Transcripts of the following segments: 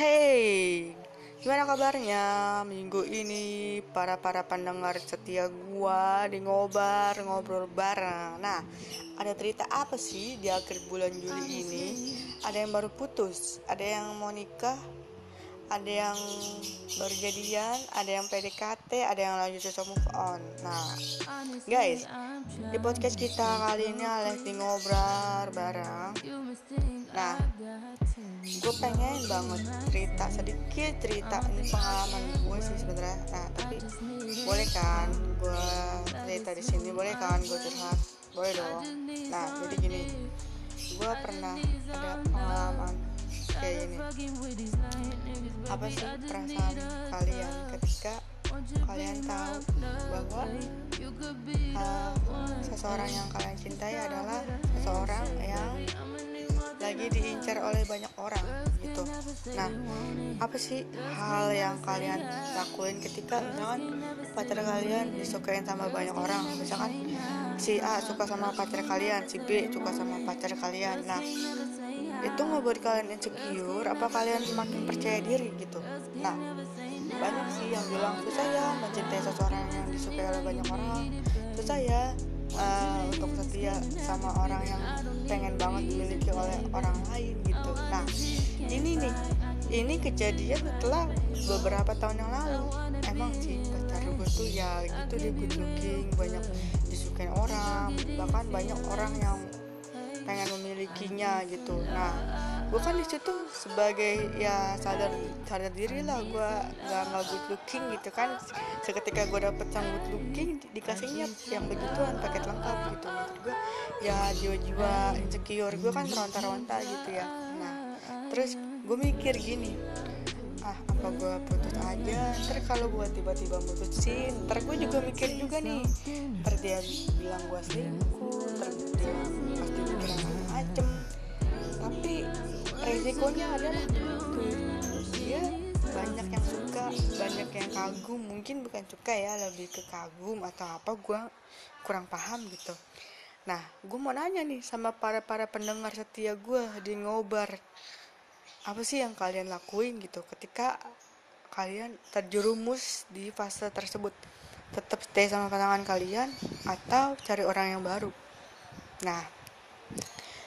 Hey, gimana kabarnya minggu ini para para pendengar setia gua di ngobar ngobrol bareng. Nah, ada cerita apa sih di akhir bulan Juli ini? Ada yang baru putus, ada yang mau nikah, ada yang baru jadian, ada yang PDKT, ada yang lanjut susah move on. Nah, guys, di podcast kita kali ini di ngobrol bareng. Nah, gue pengen banget cerita sedikit cerita ini pengalaman gue sih sebenarnya. Nah, tapi boleh kan gue cerita di sini? Boleh kan gue curhat? Boleh dong. Nah, jadi gini, gue pernah ada pengalaman apa sih perasaan kalian ketika kalian tahu bahwa uh, seseorang yang kalian cintai adalah seseorang yang lagi diincar oleh banyak orang gitu. nah apa sih hal yang kalian lakuin ketika misalkan pacar kalian disukain sama banyak orang? misalkan si A suka sama pacar kalian si B suka sama pacar kalian. Nah itu ngebuat kalian insecure apa kalian makin percaya diri gitu. Nah banyak sih yang bilang susah ya mencintai seseorang yang disukai oleh banyak orang. Susah ya uh, untuk setia sama orang yang pengen banget dimiliki oleh orang lain gitu. Nah ini nih ini kejadian setelah beberapa tahun yang lalu. Emang sih pacar gue tuh ya gitu dia good looking banyak disukai orang bahkan banyak orang yang pengen memilikinya gitu. Nah gue kan di situ sebagai ya sadar sadar diri lah gue nggak nggak good looking gitu kan. Seketika gue dapet yang good looking dikasihnya yang begituan paket lengkap gitu. Maksud gue ya jiwa-jiwa insecure gue kan ronta-ronta gitu ya. Nah terus gue mikir gini apa gue putus aja. Ntar kalau gue tiba-tiba putusin ntar gue juga mikir juga nih. Ntar dia bilang gue selingkuh ntar dia pasti mikir macem. Tapi resikonya adalah gitu dia banyak yang suka banyak yang kagum. Mungkin bukan suka ya lebih ke kagum atau apa gue kurang paham gitu. Nah gue mau nanya nih sama para para pendengar setia gue di ngobar apa sih yang kalian lakuin gitu ketika kalian terjerumus di fase tersebut? Tetap stay sama pasangan kalian atau cari orang yang baru? Nah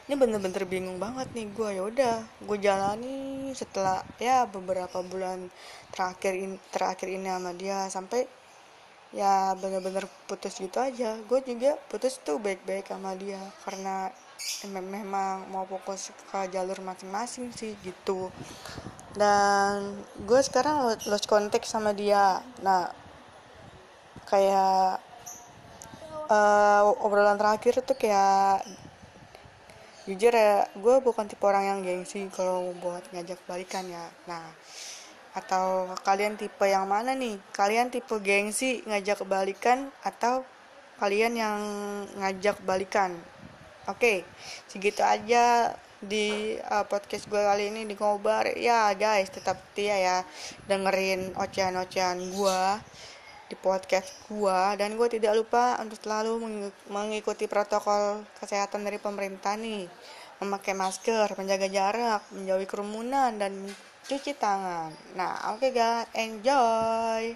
ini bener-bener bingung banget nih gue ya udah gue jalani setelah ya beberapa bulan terakhir in, terakhir ini sama dia sampai ya bener-bener putus gitu aja. Gue juga putus tuh baik-baik sama dia karena memang mau fokus ke jalur masing-masing sih gitu. Dan gue sekarang lost contact sama dia. Nah kayak uh, obrolan terakhir tuh kayak jujur ya gue bukan tipe orang yang gengsi kalau buat ngajak balikan ya. Nah atau kalian tipe yang mana nih? Kalian tipe gengsi ngajak balikan atau kalian yang ngajak balikan? Oke okay, segitu aja di uh, podcast gue kali ini di ngobar. Ya guys tetap setia ya dengerin ocehan-ocehan gue di podcast gue dan gue tidak lupa untuk selalu mengikuti protokol kesehatan dari pemerintah nih. Memakai masker menjaga jarak menjauhi kerumunan dan chú chỉ tao là não cái ga em dơi